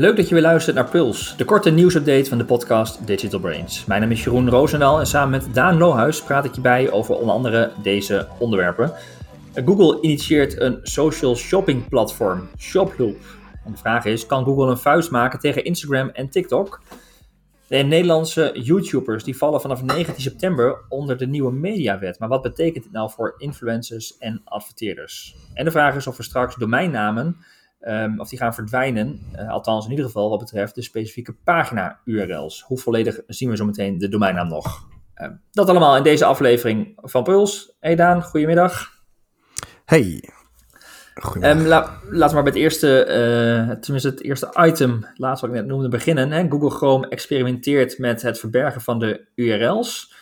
Leuk dat je weer luistert naar Puls, de korte nieuwsupdate van de podcast Digital Brains. Mijn naam is Jeroen Roosendaal en samen met Daan Lohuis praat ik je bij over onder andere deze onderwerpen. Google initieert een social shopping platform, ShopHulp. En de vraag is, kan Google een vuist maken tegen Instagram en TikTok? De Nederlandse YouTubers die vallen vanaf 19 september onder de nieuwe mediawet. Maar wat betekent dit nou voor influencers en adverteerders? En de vraag is of er straks domeinnamen um, of die gaan verdwijnen. Uh, althans, in ieder geval wat betreft de specifieke pagina-URL's. Hoe volledig zien we zo meteen de domeinnaam nog? Uh, dat allemaal in deze aflevering van Puls. Hey Daan, goedemiddag. Hey. Um, la, laten we maar bij het eerste, uh, tenminste het eerste item, laatst wat ik net noemde, beginnen. Hè? Google Chrome experimenteert met het verbergen van de URL's.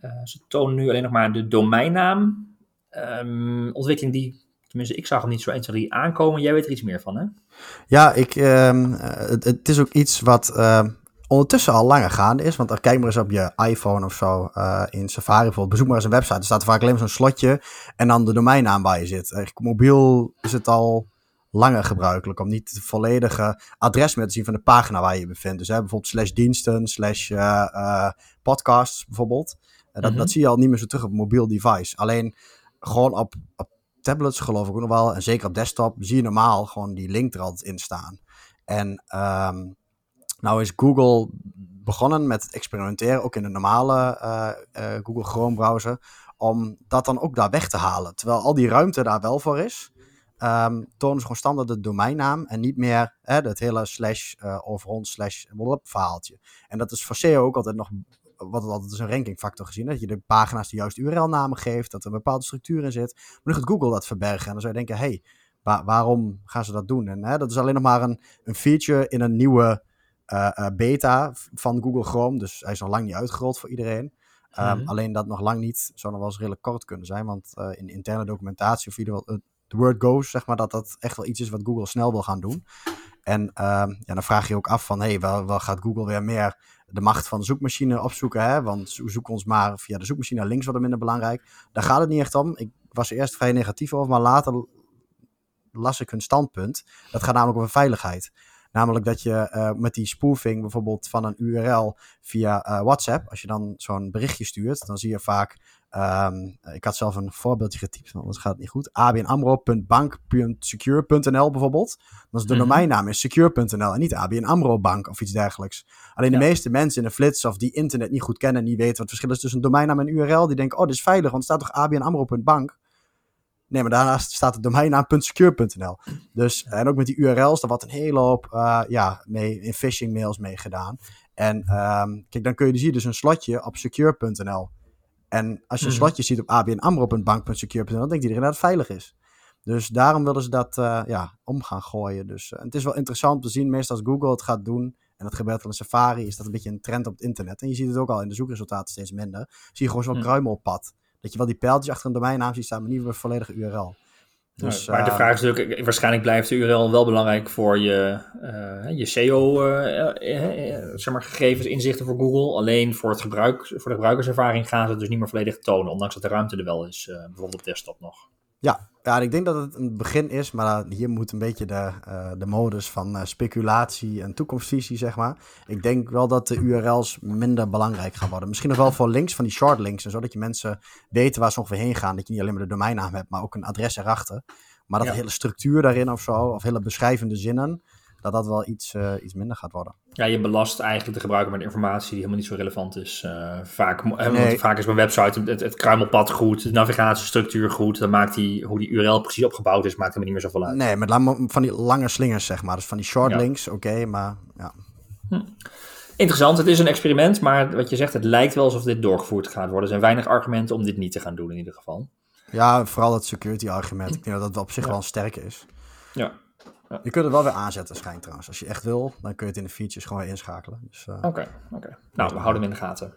Uh, ze tonen nu alleen nog maar de domeinnaam. Um, ontwikkeling die Tenminste, ik zag hem niet zo 1, 2, 3 aankomen. Jij weet er iets meer van, hè? Ja, ik, uh, het, het, is ook iets wat uh, ondertussen al langer gaande is. Want kijk maar eens op je iPhone of zo uh, in Safari bijvoorbeeld. Bezoek maar eens een website. Er staat vaak alleen zo'n slotje en dan de domeinnaam waar je zit. Eigenlijk mobiel is het al langer gebruikelijk om niet het volledige adres meer te zien van de pagina waar je je bevindt. Dus hè, bijvoorbeeld slash diensten, slash uh, podcasts bijvoorbeeld. dat, mm -hmm. dat zie je al niet meer zo terug op mobiel device. Alleen gewoon op, op tablets geloof ik ook nog wel. En zeker op desktop zie je normaal gewoon die link er altijd in staan. En um, nou is Google begonnen met experimenteren, ook in de normale uh, uh, Google Chrome browser, om dat dan ook daar weg te halen. Terwijl al die ruimte daar wel voor is, um, tonen ze gewoon standaard de domeinnaam en niet meer hè, het hele slash uh, of rond slash verhaaltje. En dat is voor SEO ook altijd nog wat het altijd als een rankingfactor gezien. Dat je de pagina's de juiste URL-namen geeft, dat er een bepaalde structuur in zit. Maar nu gaat Google dat verbergen. En dan zou je denken, hé, hey, waar, waarom gaan ze dat doen? En hè, dat is alleen nog maar een, een feature in een nieuwe uh, uh, beta van Google Chrome. Dus hij is nog lang niet uitgerold voor iedereen. Um, mm. Alleen dat nog lang niet, zou nog wel eens redelijk kort kunnen zijn. Want uh, in interne documentatie, of in ieder geval de word goes, zeg maar, dat dat echt wel iets is wat Google snel wil gaan doen. En um, ja, dan vraag je ook af van, hé, hey, wel, wel gaat Google weer meer de macht van de zoekmachine opzoeken. Hè? Want we zoeken ons maar via de zoekmachine naar links wat minder belangrijk. Daar gaat het niet echt om. Ik was er eerst vrij negatief over, maar later las ik hun standpunt. Dat gaat namelijk over veiligheid. Namelijk dat je uh, met die spoofing bijvoorbeeld van een URL via uh, WhatsApp, als je dan zo'n berichtje stuurt, dan zie je vaak Um, ik had zelf een voorbeeldje getypt, anders gaat het niet goed. abnamro.bank.secure.nl bijvoorbeeld. Dan is de mm -hmm. domeinnaam is secure.nl en niet ABN AMRO Bank of iets dergelijks. Alleen ja. de meeste mensen in de flits of die internet niet goed kennen en niet weten wat het verschil is tussen een domeinnaam en een URL, die denken, oh, dit is veilig, want staat toch ABN AMRO.bank? Nee, maar daarnaast staat de domeinnaam.secure.nl. Dus, en ook met die URL's, daar wordt een hele hoop uh, ja, mee, in phishing mails mee gedaan. En um, kijk, dan kun je dus hier dus een slotje op secure.nl en als je een slotje ziet op abnamro.bank.secure.nl, dan denkt iedereen dat het veilig is. Dus daarom willen ze dat uh, ja, om gaan gooien. Dus uh, het is wel interessant te zien, meestal als Google het gaat doen, en dat gebeurt al in Safari, is dat een beetje een trend op het internet. En je ziet het ook al in de zoekresultaten steeds minder. Zie je gewoon zo'n kruimelpad. Dat je wel die pijltjes achter een domeinnaam ziet staan, maar niet op een volledige URL. Dus, maar de vraag is natuurlijk, waarschijnlijk blijft de URL wel belangrijk voor je, uh, je SEO uh, zeg maar, gegevens, inzichten voor Google. Alleen voor, het gebruik, voor de gebruikerservaring gaan ze het dus niet meer volledig tonen, ondanks dat de ruimte er wel is, bijvoorbeeld op desktop nog. Ja, ja, ik denk dat het een begin is, maar hier moet een beetje de, uh, de modus van uh, speculatie en toekomstvisie, zeg maar. Ik denk wel dat de URL's minder belangrijk gaan worden. Misschien nog wel voor links, van die short links en zo, dat je mensen weten waar ze ongeveer heen gaan. Dat je niet alleen maar de domeinnaam hebt, maar ook een adres erachter. Maar dat ja. de hele structuur daarin of zo, of hele beschrijvende zinnen, dat dat wel iets, uh, iets minder gaat worden. Ja, je belast eigenlijk de gebruiker met informatie die helemaal niet zo relevant is. Uh, vaak, nee. vaak is mijn website het, het kruimelpad goed, de navigatiestructuur goed. Dan maakt die, hoe die URL precies opgebouwd is, maakt hem niet meer zoveel uit. Nee, met van die lange slingers, zeg maar. Dus van die short ja. links, oké, okay, maar ja. Hm. Interessant, het is een experiment, maar wat je zegt, het lijkt wel alsof dit doorgevoerd gaat worden. Er zijn weinig argumenten om dit niet te gaan doen in ieder geval. Ja, vooral het security argument. Ik denk dat dat op zich ja. wel sterk is. Ja. Ja. Je kunt het wel weer aanzetten, schijnt trouwens. Als je echt wil, dan kun je het in de features gewoon weer inschakelen. Oké, dus, uh, oké. Okay. Nou, we houden hem in de gaten.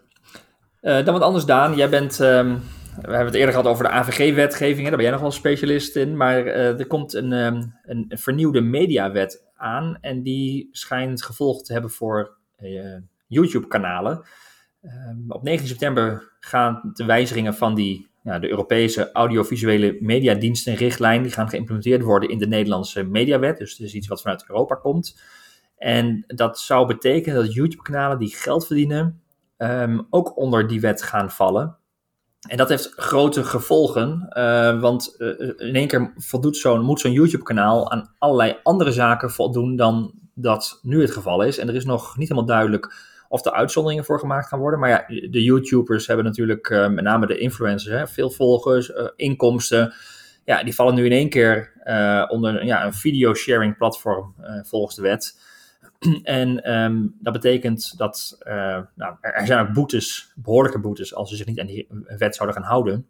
Uh, dan wat anders, Daan. Jij bent, um, we hebben het eerder gehad over de AVG-wetgeving. Daar ben jij nog wel specialist in. Maar uh, er komt een, um, een vernieuwde mediawet aan. En die schijnt gevolg te hebben voor YouTube-kanalen. Um, op 19 september gaan de wijzigingen van die ja, de Europese audiovisuele mediadienstenrichtlijn. Die gaan geïmplementeerd worden in de Nederlandse mediawet. Dus het is iets wat vanuit Europa komt. En dat zou betekenen dat YouTube-kanalen die geld verdienen ehm, ook onder die wet gaan vallen. En dat heeft grote gevolgen, uh, want uh, in één keer voldoet zo'n, moet zo'n YouTube-kanaal aan allerlei andere zaken voldoen dan dat nu het geval is. En er is nog niet helemaal duidelijk of er uitzonderingen voor gemaakt gaan worden. Maar ja, de YouTubers hebben natuurlijk, uh, met name de influencers, hè, veel volgers, inkomsten. Ja, die vallen nu in één keer onder ja, een video-sharing platform volgens de wet. En um, dat betekent dat nou, er zijn ook boetes, behoorlijke boetes, als ze zich niet aan die wet zouden gaan houden.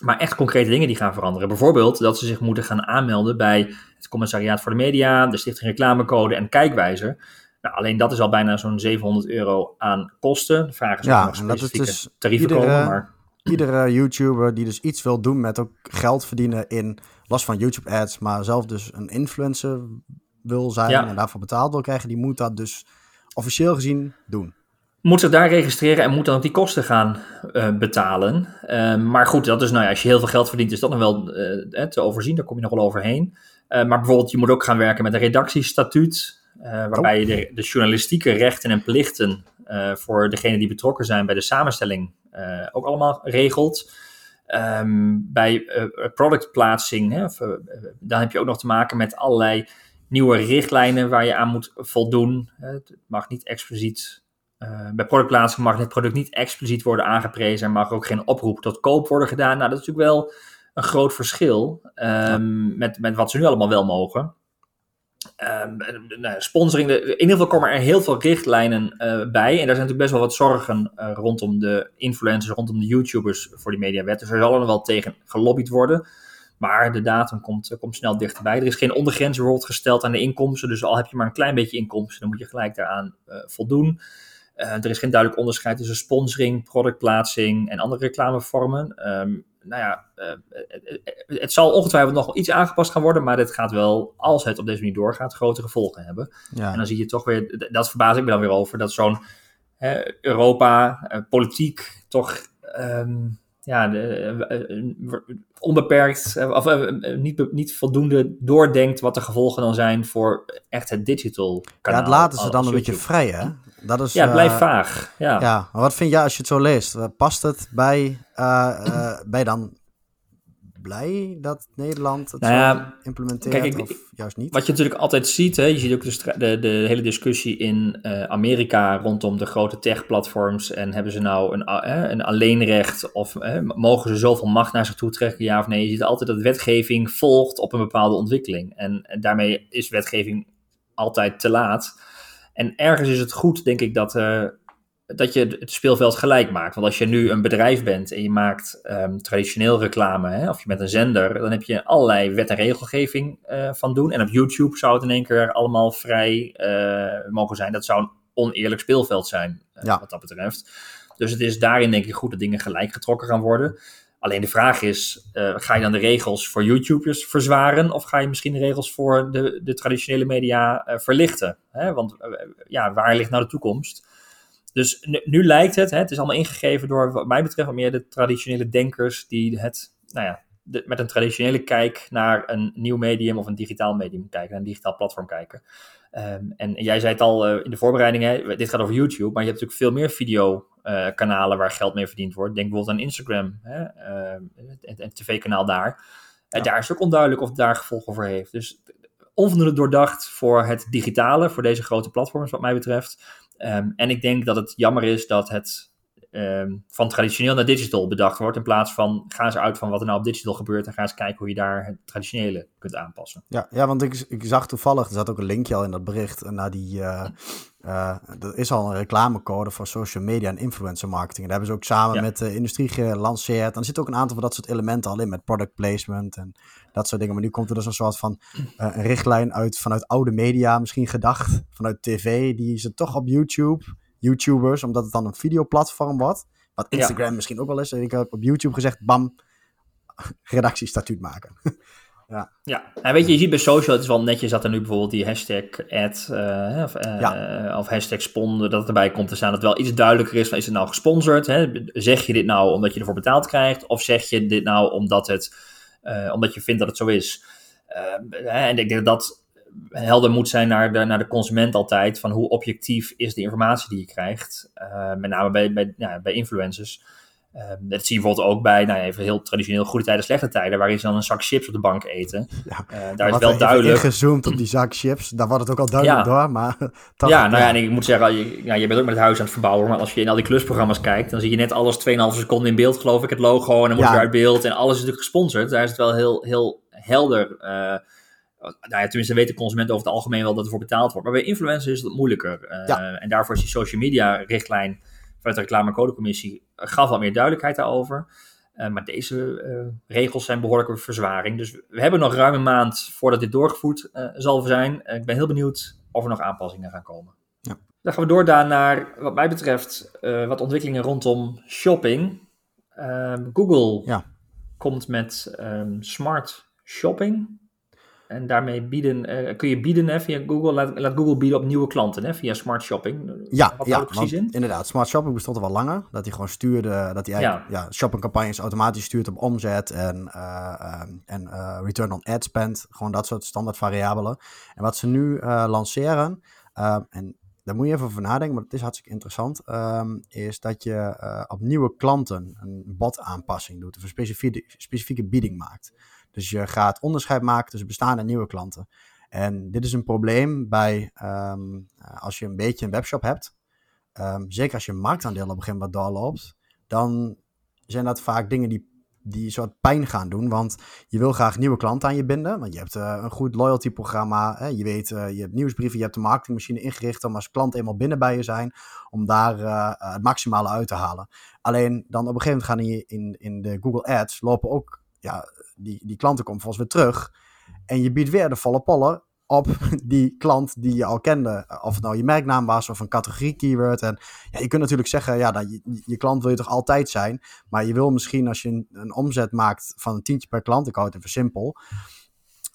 Maar echt concrete dingen die gaan veranderen. Bijvoorbeeld dat ze zich moeten gaan aanmelden bij het Commissariaat voor de Media, de Stichting Reclamecode en Kijkwijzer. Nou, alleen dat is al bijna zo'n 700 euro aan kosten. De vraag is ja, of nog specifieke dus tarieven iedere, komen. Maar... Iedere YouTuber die dus iets wil doen met ook geld verdienen in last van YouTube ads, maar zelf dus een influencer wil zijn Ja. en daarvoor betaald wil krijgen, die moet dat dus officieel gezien doen. moet zich daar registreren en moet dan ook die kosten gaan eh, betalen. Eh, maar goed, dat is nou ja, als je heel veel geld verdient, is dat nog wel eh, te overzien. Daar kom je nog wel overheen. Eh, maar bijvoorbeeld, je moet ook gaan werken met een redactiestatuut. Eh, waarbij je de, de journalistieke rechten en plichten eh, voor degenen die betrokken zijn bij de samenstelling eh, ook allemaal regelt. Ehm, bij productplaatsing, hè, of, dan heb je ook nog te maken met allerlei nieuwe richtlijnen waar je aan moet voldoen. Het mag niet expliciet uh, bij productplaatsing mag het product niet expliciet worden aangeprezen en mag ook geen oproep tot koop worden gedaan. Nou, dat is natuurlijk wel een groot verschil um, ja. met, met wat ze nu allemaal wel mogen. Um, nou, sponsoring, de, in ieder geval komen er heel veel richtlijnen uh, bij. En daar zijn natuurlijk best wel wat zorgen uh, rondom de influencers, rondom de YouTubers voor die mediawet. Dus er zal er wel tegen gelobbyd worden. Maar de datum komt, komt snel dichterbij. Er is geen ondergrens bijvoorbeeld gesteld aan de inkomsten. Dus al heb je maar een klein beetje inkomsten, dan moet je gelijk daaraan voldoen. Er is geen duidelijk onderscheid tussen sponsoring, productplaatsing en andere reclamevormen. Um, nou ja, uh, het, het zal ongetwijfeld nog wel iets aangepast gaan worden, maar dit gaat wel, als het op deze manier doorgaat, grote gevolgen hebben. Ja. En dan zie je toch weer, dat verbaas ik me dan weer over, dat zo'n Europa, politiek, toch um, ja, onbeperkt of niet, niet voldoende doordenkt wat de gevolgen dan zijn voor echt het digital kanaal. Ja, het laten ze dan een beetje vrij, hè? Dat is, ja, het blijft uh, vaag. Ja. ja, maar wat vind jij als je het zo leest? Past het bij, uh, uh, bij dan blij dat Nederland het nou ja, implementeert kijk, ik, of juist niet? Wat je natuurlijk altijd ziet, hè, je ziet ook de, de, de hele discussie in uh, Amerika rondom de grote tech-platforms en hebben ze nou een, uh, een alleenrecht of uh, mogen ze zoveel macht naar zich toe trekken, ja of nee? Je ziet altijd dat wetgeving volgt op een bepaalde ontwikkeling en, en daarmee is wetgeving altijd te laat. En ergens is het goed, denk ik, dat, uh, dat je het speelveld gelijk maakt. Want als je nu een bedrijf bent en je maakt um, traditioneel reclame, hè, of je bent een zender, dan heb je allerlei wet en regelgeving uh, van doen. En op YouTube zou het in één keer allemaal vrij uh, mogen zijn. Dat zou een oneerlijk speelveld zijn, ja. wat dat betreft. Dus het is daarin denk ik goed dat dingen gelijk getrokken gaan worden. Alleen de vraag is, ga je dan de regels voor YouTubers verzwaren of ga je misschien de regels voor de, de traditionele media verlichten? Hè? Want ja, waar ligt nou de toekomst? Dus nu, nu, lijkt het, hè, het is allemaal ingegeven door wat mij betreft wat meer de traditionele denkers die het, nou ja, de, met een traditionele kijk naar een nieuw medium of een digitaal medium kijken, naar een digitaal platform kijken. Um, en jij zei het al in de voorbereiding, hè, dit gaat over YouTube, maar je hebt natuurlijk veel meer video uh, kanalen waar geld mee verdiend wordt. Denk bijvoorbeeld aan Instagram, hè, uh, het, het tv-kanaal daar. Ja. Daar is ook onduidelijk of het daar gevolgen voor heeft. Dus onvoldoende doordacht voor het digitale, voor deze grote platforms wat mij betreft. Um, en ik denk dat het jammer is dat het um, van traditioneel naar digital bedacht wordt. In plaats van ga eens uit van wat er nou op digital gebeurt en ga eens kijken hoe je daar het traditionele kunt aanpassen. Ja, ja want ik, ik zag toevallig, er zat ook een linkje al in dat bericht naar die. Uh, uh, er is al een reclamecode voor social media en influencer marketing. En daar hebben ze ook samen ja. met de industrie gelanceerd. En er zitten ook een aantal van dat soort elementen al in, met product placement en dat soort dingen. Maar nu komt er dus een soort van uh, een richtlijn uit vanuit oude media, misschien gedacht, vanuit tv, die ze toch op YouTube, YouTubers, omdat het dan een videoplatform wordt. Wat Instagram ja. misschien ook wel is. Ik heb op YouTube gezegd, bam, redactiestatuut maken. Ja. ja, en weet je, je ziet bij social, het is wel netjes dat er nu bijvoorbeeld die hashtag ad uh, of, uh, ja. of hashtag spon, dat het erbij komt te staan. Dat het wel iets duidelijker is van, is het nou gesponsord? Hè? Zeg je dit nou omdat je ervoor betaald krijgt? Of zeg je dit nou omdat, het, uh, omdat je vindt dat het zo is? en ik denk dat dat helder moet zijn naar de, naar de consument altijd. Van hoe objectief is de informatie die je krijgt. Met name bij, bij, ja, bij influencers. Uh, dat zie je bijvoorbeeld ook bij, nou even heel traditioneel, goede tijden, slechte tijden, waarin ze dan een zak chips op de bank eten. Ja, uh, daar is wel duidelijk. gezoomd op die zak chips, daar wordt het ook al duidelijk ja. door, maar... Ja, nou ja, en ik moet zeggen, je, je bent ook met het huis aan het verbouwen, maar als je in al die klusprogramma's kijkt, dan zie je net alles 2,5 seconden in beeld, geloof ik, het logo, en dan wordt ja. uit beeld, en alles is natuurlijk gesponsord. Daar is het wel heel, heel helder nou ja, tenminste weet de consument over het algemeen wel dat er voor betaald wordt. Maar bij influencers is het moeilijker. Uh, En daarvoor is die social media richtlijn vanuit de reclamecodecommissie gaf wat meer duidelijkheid daarover. Uh, maar deze uh, regels zijn behoorlijke verzwaring. Dus we hebben nog ruim een maand voordat dit doorgevoerd zal zijn. ik ben heel benieuwd of er nog aanpassingen gaan komen. Ja. Dan gaan we door naar, wat mij betreft, wat ontwikkelingen rondom shopping. Ehm, Google ja. komt met um, smart shopping. En daarmee bieden, uh, kun je bieden hè, via Google. Laat, laat, Google bieden op nieuwe klanten hè, via smart shopping. Ja, Wat ja precies in? inderdaad. Smart shopping bestond er wel langer. Dat hij gewoon stuurde, dat hij eigenlijk ja. ja shoppingcampagnes automatisch stuurt op omzet en, uh, en uh, return on ad spend. Gewoon dat soort standaard variabelen. En wat ze nu lanceren, en daar moet je even over nadenken, maar het is hartstikke interessant, um, is dat je op nieuwe klanten een bot aanpassing doet. Of een specifieke, specifieke bieding maakt. Dus je gaat onderscheid maken tussen bestaande en nieuwe klanten. En dit is een probleem bij um, als je een beetje een webshop hebt. Um, zeker als je marktaandeel op een gegeven moment doorloopt. Dan zijn dat vaak dingen die, die een soort pijn gaan doen. Want je wil graag nieuwe klanten aan je binden. Want je hebt uh, een goed loyalty programma. Hè? Je weet, uh, je hebt nieuwsbrieven. Je hebt de marketingmachine ingericht om als klant eenmaal binnen bij je zijn. Om daar het maximale uit te halen. Alleen dan op een gegeven moment gaan in, in, in de Google Ads lopen ook ja, die, die klanten komen volgens weer terug. En je biedt weer de volle pollen op die klant die je al kende. Of het nou je merknaam was of een categorie keyword. En ja, je kunt natuurlijk zeggen, ja, dat je, je klant wil je toch altijd zijn. Maar je wil misschien als je een, een omzet maakt van een tientje per klant. Ik hou het even simpel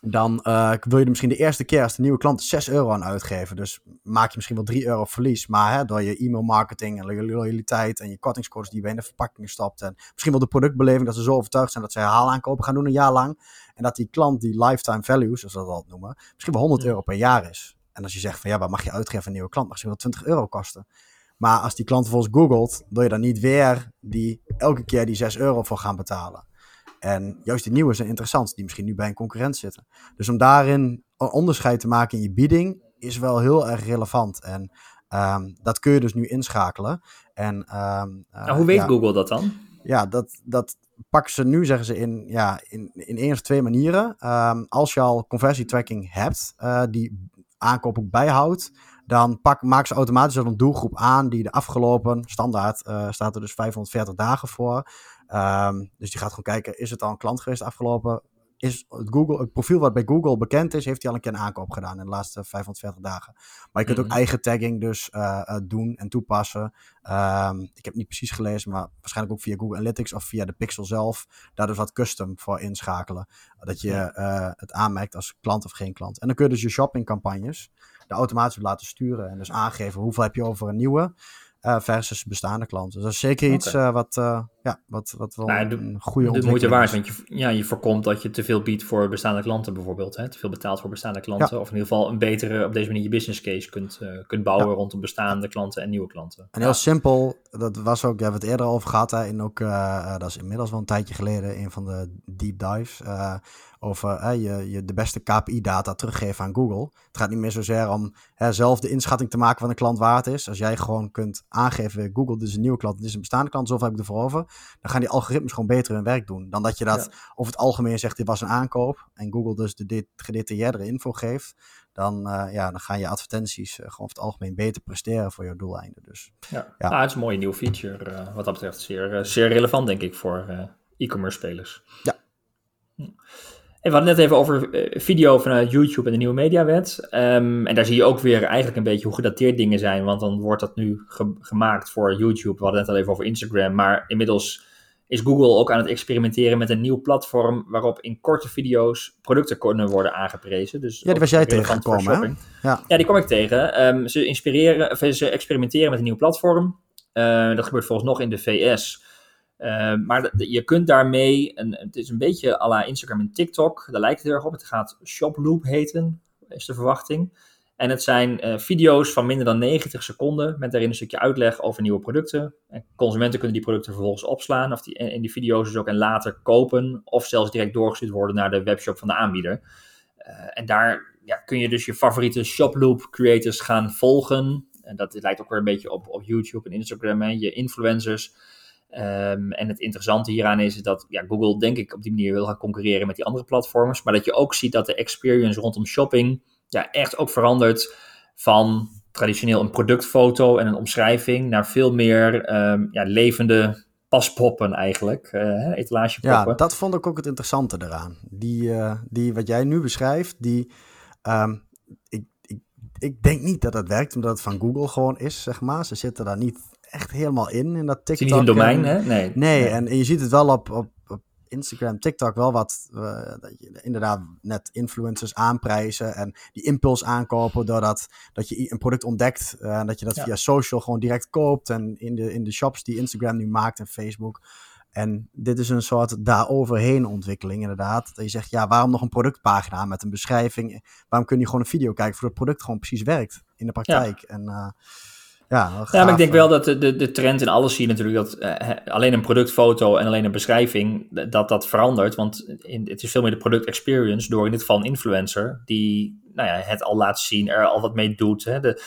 dan uh, wil je er misschien de eerste keer als de nieuwe klant 6 euro aan uitgeven. Dus maak je misschien wel 3 euro verlies. Maar hè, door je e-mail marketing en loyaliteit en je kortingscodes die je in de verpakkingen stopt. En misschien wel de productbeleving dat ze zo overtuigd zijn dat ze herhaalaankopen gaan doen een jaar lang. En dat die klant die lifetime value, zoals we dat altijd noemen, misschien wel 100 euro per jaar is. En als je zegt van ja, wat mag je uitgeven aan een nieuwe klant? Misschien wel 20 euro kosten. Maar als die klant volgens googelt, wil je dan niet weer die, elke keer die 6 euro voor gaan betalen. En juist die nieuwe zijn interessant, die misschien nu bij een concurrent zitten. Dus om daarin een onderscheid te maken in je bieding is wel heel erg relevant. En um, dat kun je dus nu inschakelen. En, um, uh, nou, hoe weet Google dat dan? Ja, dat, dat pakken ze nu, zeggen ze, in, ja, in, in één of twee manieren. Um, als je al conversietracking hebt, uh, die aankoop ook bijhoudt, dan pak, maken ze automatisch al een doelgroep aan die de afgelopen, standaard uh, staat er dus 540 dagen voor, Um, dus die gaat gewoon kijken, is het al een klant geweest afgelopen? Is het, Google, het profiel wat bij Google bekend is, heeft hij al een keer een aankoop gedaan in de laatste 540 dagen. Maar je kunt ook mhm. eigen tagging dus uh, doen en toepassen. Um, ik heb niet precies gelezen, maar waarschijnlijk ook via Google Analytics of via de Pixel zelf. Daar dus wat custom voor inschakelen. Dat je uh, het aanmerkt als klant of geen klant. En dan kun je dus je shoppingcampagnes de automatisch laten sturen. En dus aangeven hoeveel heb je over een nieuwe. Uh, versus bestaande klanten. Dus dat is zeker iets wat, ja, wat, wat wel nou, de, een goede ontwikkeling moeite waard, want je, ja, je voorkomt dat je te veel biedt voor bestaande klanten bijvoorbeeld. Hè? Te veel betaalt voor bestaande klanten. Ja. Of in ieder geval een betere, op deze manier je business case kunt, kunt bouwen ja. rondom bestaande klanten en nieuwe klanten. En heel simpel, dat was ook, daar hebben we het eerder over gehad. Hè, en ook, dat is inmiddels wel een tijdje geleden, een van de deep dives over hè, je, je de beste KPI-data teruggeven aan Google. Het gaat niet meer zozeer om hè, zelf de inschatting te maken van een klant waard is. Als jij gewoon kunt aangeven, Google, dit is een nieuwe klant, dit is een bestaande klant, zoveel heb ik ervoor over. Dan gaan die algoritmes gewoon beter hun werk doen. Dan dat je dat over het algemeen zegt, dit was een aankoop. En Google dus de gedetailleerdere info geeft. Dan, uh, ja, dan gaan je advertenties uh, gewoon over het algemeen beter presteren voor je doeleinden. Dus, ja, ja. Ah, het is een mooie nieuwe feature. Uh, wat dat betreft zeer, zeer relevant, denk ik, voor e-commerce spelers. Ja. Hm. En we hadden net even over eh, video vanuit YouTube en de nieuwe mediawet. Um, en daar zie je ook weer eigenlijk een beetje hoe gedateerd dingen zijn. Want dan wordt dat nu gemaakt voor YouTube. We hadden het al even over Instagram. Maar inmiddels is Google ook aan het experimenteren met een nieuw platform. waarop in korte video's producten kunnen worden aangeprezen. Dus ja, die was jij tegengekomen. Ja. ja, die kom ik tegen. Um, ze, inspireren, of ze experimenteren met een nieuw platform. Uh, dat gebeurt volgens nog in de VS. Uh, maar je kunt daarmee, een, het is een beetje à la Instagram en TikTok, daar lijkt het heel erg op. Het gaat Shoploop heten. is de verwachting. En het zijn video's van minder dan 90 seconden met daarin een stukje uitleg over nieuwe producten. En consumenten kunnen die producten vervolgens opslaan of die in die video's dus ook en later kopen of zelfs direct doorgestuurd worden naar de webshop van de aanbieder. en daar ja, kun je dus je favoriete shoploop creators gaan volgen. En dat lijkt ook weer een beetje op, op YouTube en Instagram, hè, je influencers. Ehm, en het interessante hieraan is dat ja, Google, denk ik, op die manier wil gaan concurreren met die andere platforms. Maar dat je ook ziet dat de experience rondom shopping ja, echt ook verandert van traditioneel een productfoto en een omschrijving naar veel meer um, ja, levende paspoppen eigenlijk, uh, etalagepoppen. Ja, dat vond ik ook het interessante eraan. Die, uh, die wat jij nu beschrijft, die Um, ik, ik, ik denk niet dat dat werkt, omdat het van Google gewoon is, zeg maar. Ze zitten daar niet echt helemaal in, in dat TikTok. Domein, hè? Nee. nee. En, je ziet het wel op, op, op Instagram, TikTok wel wat, uh, dat je inderdaad net influencers aanprijzen en die impuls aankopen doordat dat je een product ontdekt uh, en dat je dat via social gewoon direct koopt en in de, in de shops die Instagram nu maakt en Facebook. En dit is een soort daaroverheen ontwikkeling, inderdaad. Dat je zegt, ja, waarom nog een productpagina met een beschrijving? Waarom kun je gewoon een video kijken voor het product gewoon precies werkt in de praktijk? Ja. En uh, ja, ja, maar ik denk wel dat de, de, de trend in alles zie je natuurlijk dat uh, alleen een productfoto en alleen een beschrijving, dat dat verandert. Want in, het is veel meer de product experience door in dit geval een influencer die nou ja, het al laat zien, er al wat mee doet. Hè. De,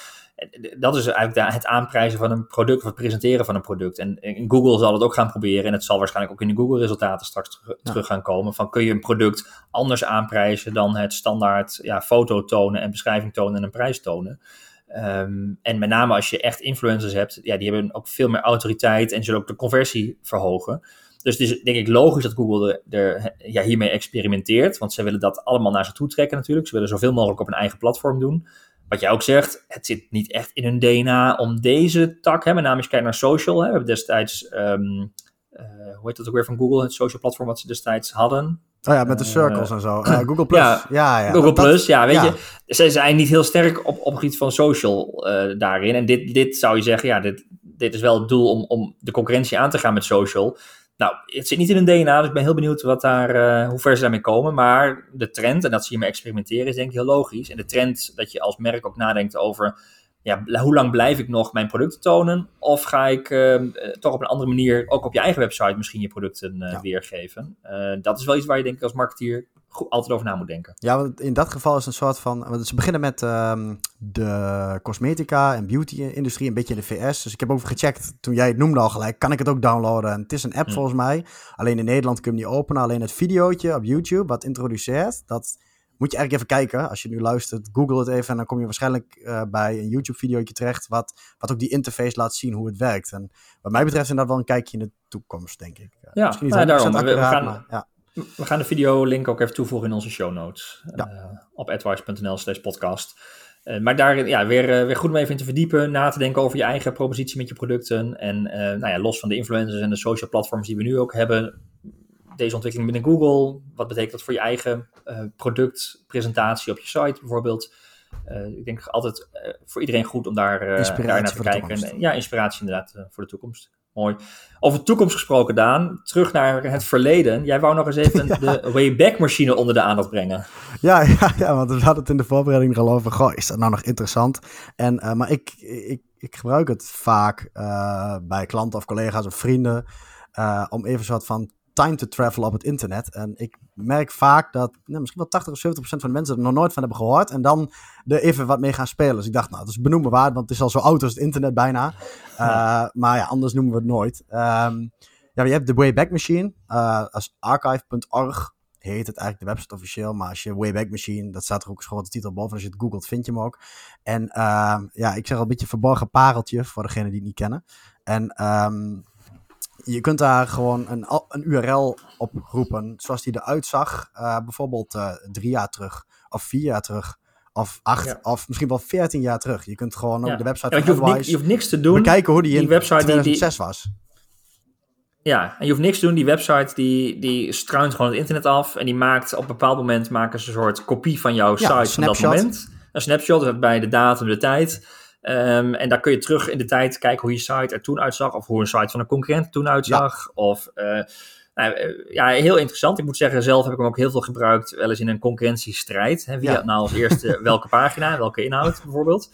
dat is eigenlijk het aanprijzen van een product of het presenteren van een product. En, Google zal het ook gaan proberen en het zal waarschijnlijk ook in de Google-resultaten straks terug, gaan komen. Van kun je een product anders aanprijzen dan het standaard ja, foto tonen en beschrijving tonen en een prijs tonen. Ehm, en met name als je echt influencers hebt, ja, die hebben ook veel meer autoriteit en zullen ook de conversie verhogen. Dus het is denk ik logisch dat Google er, ja, hiermee experimenteert, want ze willen dat allemaal naar zich toe trekken natuurlijk. Ze willen zoveel mogelijk op een eigen platform doen wat jij ook zegt, het zit niet echt in hun DNA om deze tak, hè, met name als je kijkt naar social, hè, we hebben destijds, um, uh, hoe heet dat ook weer van Google, het social platform wat ze destijds hadden. Oh ja, met de circles uh, en zo. Uh, Google Plus. Ja, ja, ja. Google Plus, ja, weet ja. je. Ze zijn niet heel sterk op, op het gebied van social daarin. En dit, dit zou je zeggen, ja, dit, dit is wel het doel om, om de concurrentie aan te gaan met social. Nou, het zit niet in hun DNA, dus ik ben heel benieuwd wat daar, uh, hoe ver ze daarmee komen. Maar de trend, en dat ze hiermee experimenteren, is denk ik heel logisch. En de trend dat je als merk ook nadenkt over, ja, hoe lang blijf ik nog mijn producten tonen? Of ga ik uh, toch op een andere manier, ook op je eigen website, misschien je producten uh, ja. weergeven? dat is wel iets waar je denk ik als marketeer altijd over na moet denken. Ja, want in dat geval is een soort van. Want ze beginnen met um, de cosmetica en beauty-industrie, een beetje in de VS. Dus ik heb ook gecheckt toen jij het noemde al gelijk. Kan ik het ook downloaden? En het is een app hm. volgens mij. Alleen in Nederland kun je hem niet openen. Alleen het videootje op YouTube, wat introduceert, dat moet je eigenlijk even kijken. Als je nu luistert, google het even en dan kom je waarschijnlijk uh, bij een YouTube-videootje terecht. Wat, wat ook die interface laat zien hoe het werkt. En wat mij betreft is dat wel een kijkje in de toekomst, denk ik. Ja, misschien niet nou, daarom. Accuraat, we gaan, maar, ja. We gaan de video-link ook even toevoegen in onze show notes. Ja. Uh, op advice.nl slash podcast. Uh, maar daar ja, weer, weer goed om even in te verdiepen, na te denken over je eigen propositie met je producten. En nou ja, los van de influencers en de social platforms die we nu ook hebben, deze ontwikkeling binnen Google, wat betekent dat voor je eigen productpresentatie op je site bijvoorbeeld? ik denk altijd voor iedereen goed om daar, daar naar te kijken. En, ja, inspiratie inderdaad voor de toekomst. Mooi. Over toekomst gesproken, Daan. Terug naar het verleden. Jij wou nog eens even de Wayback Machine onder de aandacht brengen. Ja, ja, ja, want we hadden het in de voorbereiding al over. Goh, is dat nou nog interessant? En, maar ik, ik, ik gebruik het vaak bij klanten of collega's of vrienden. Uh, om even soort van time to travel op het internet. En ik merk vaak dat nou, misschien wel 80 of 70 procent van de mensen er nog nooit van hebben gehoord. En dan er even wat mee gaan spelen. Dus ik dacht, nou, dat is benoemen waard, want het is al zo oud als het internet bijna. Uh, maar ja, anders noemen we het nooit. Um, ja, je hebt de Wayback Machine. Uh, als archive.org heet het eigenlijk de website officieel. Maar als je Wayback Machine, dat staat er ook gewoon de titel boven. Als je het googelt, vind je hem ook. En uh, ja, ik zeg al een beetje verborgen pareltje voor degenen die het niet kennen. En um, je kunt daar gewoon een, een URL op roepen, zoals die eruit zag. Uh, bijvoorbeeld uh, drie jaar terug, of vier jaar terug, of acht, ja. of misschien wel veertien jaar terug. Je kunt gewoon ook ja. de website ja, van je, hoeft niks, je hoeft niks te doen. Bekijken hoe die, die in website 2006 die, was. Ja, en je hoeft niks te doen. Die website die, die struint gewoon het internet af. En die maakt op een bepaald moment maken ze een soort kopie van jouw site van dat moment. Een snapshot bij de datum, de tijd. Ehm, en daar kun je terug in de tijd kijken hoe je site er toen uitzag. Of hoe een site van een concurrent toen uitzag. Of uh, nou, eh, ja, heel interessant. Ik moet zeggen, zelf heb ik hem ook heel veel gebruikt. Wel eens in een concurrentiestrijd. Hè, wie had nou als eerste welke pagina, welke inhoud bijvoorbeeld.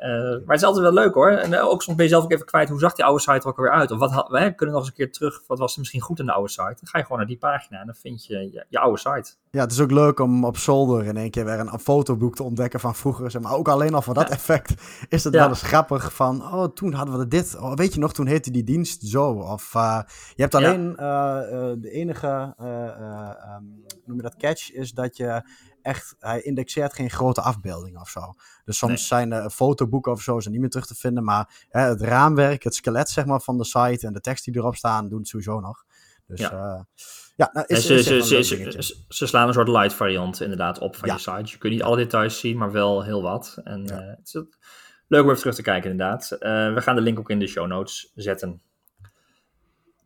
Uh, maar het is altijd wel leuk hoor. En uh, ook soms ben je zelf ook even kwijt, hoe zag die oude site er ook alweer uit? Of wat, we kunnen nog eens een keer terug, wat was er misschien goed in de oude site? Dan ga je gewoon naar die pagina en dan vind je je, je oude site. Ja, het is ook leuk om op zolder in één keer weer een, een fotoboek te ontdekken van vroeger. Maar ook alleen al voor dat effect is het wel eens grappig van, oh toen hadden we dit. Oh, weet je nog, toen heette die dienst zo. Of uh, je hebt alleen, de enige, um, noem je dat, catch is dat je echt, hij indexeert geen grote afbeeldingen of zo. Dus soms zijn uh, fotoboeken of zo zijn niet meer terug te vinden, maar hè, het raamwerk, het skelet zeg maar van de site en de tekst die erop staan, doen het sowieso nog. Dus ja, uh, ja nou, is, ze, is ze, ze, ze, slaan een soort light variant inderdaad op van je site. Je kunt niet alle details zien, maar wel heel wat. En ja. uh, het is leuk om even terug te kijken inderdaad. we gaan de link ook in de show notes zetten.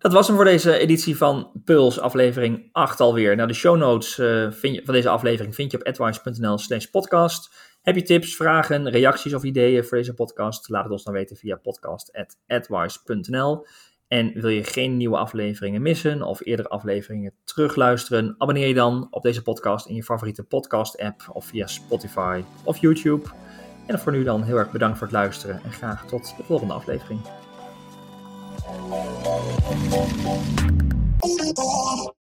Dat was hem voor deze editie van Puls, aflevering 8 alweer. Nou, de show notes uh, vind je, van deze aflevering vind je op advice.nl slash podcast. Heb je tips, vragen, reacties of ideeën voor deze podcast? Laat het ons dan weten via podcast.advice.nl. En wil je geen nieuwe afleveringen missen of eerdere afleveringen terugluisteren? Abonneer je dan op deze podcast in je favoriete podcast-app of via Spotify of YouTube. En voor nu dan heel erg bedankt voor het luisteren en graag tot de volgende aflevering. Audible.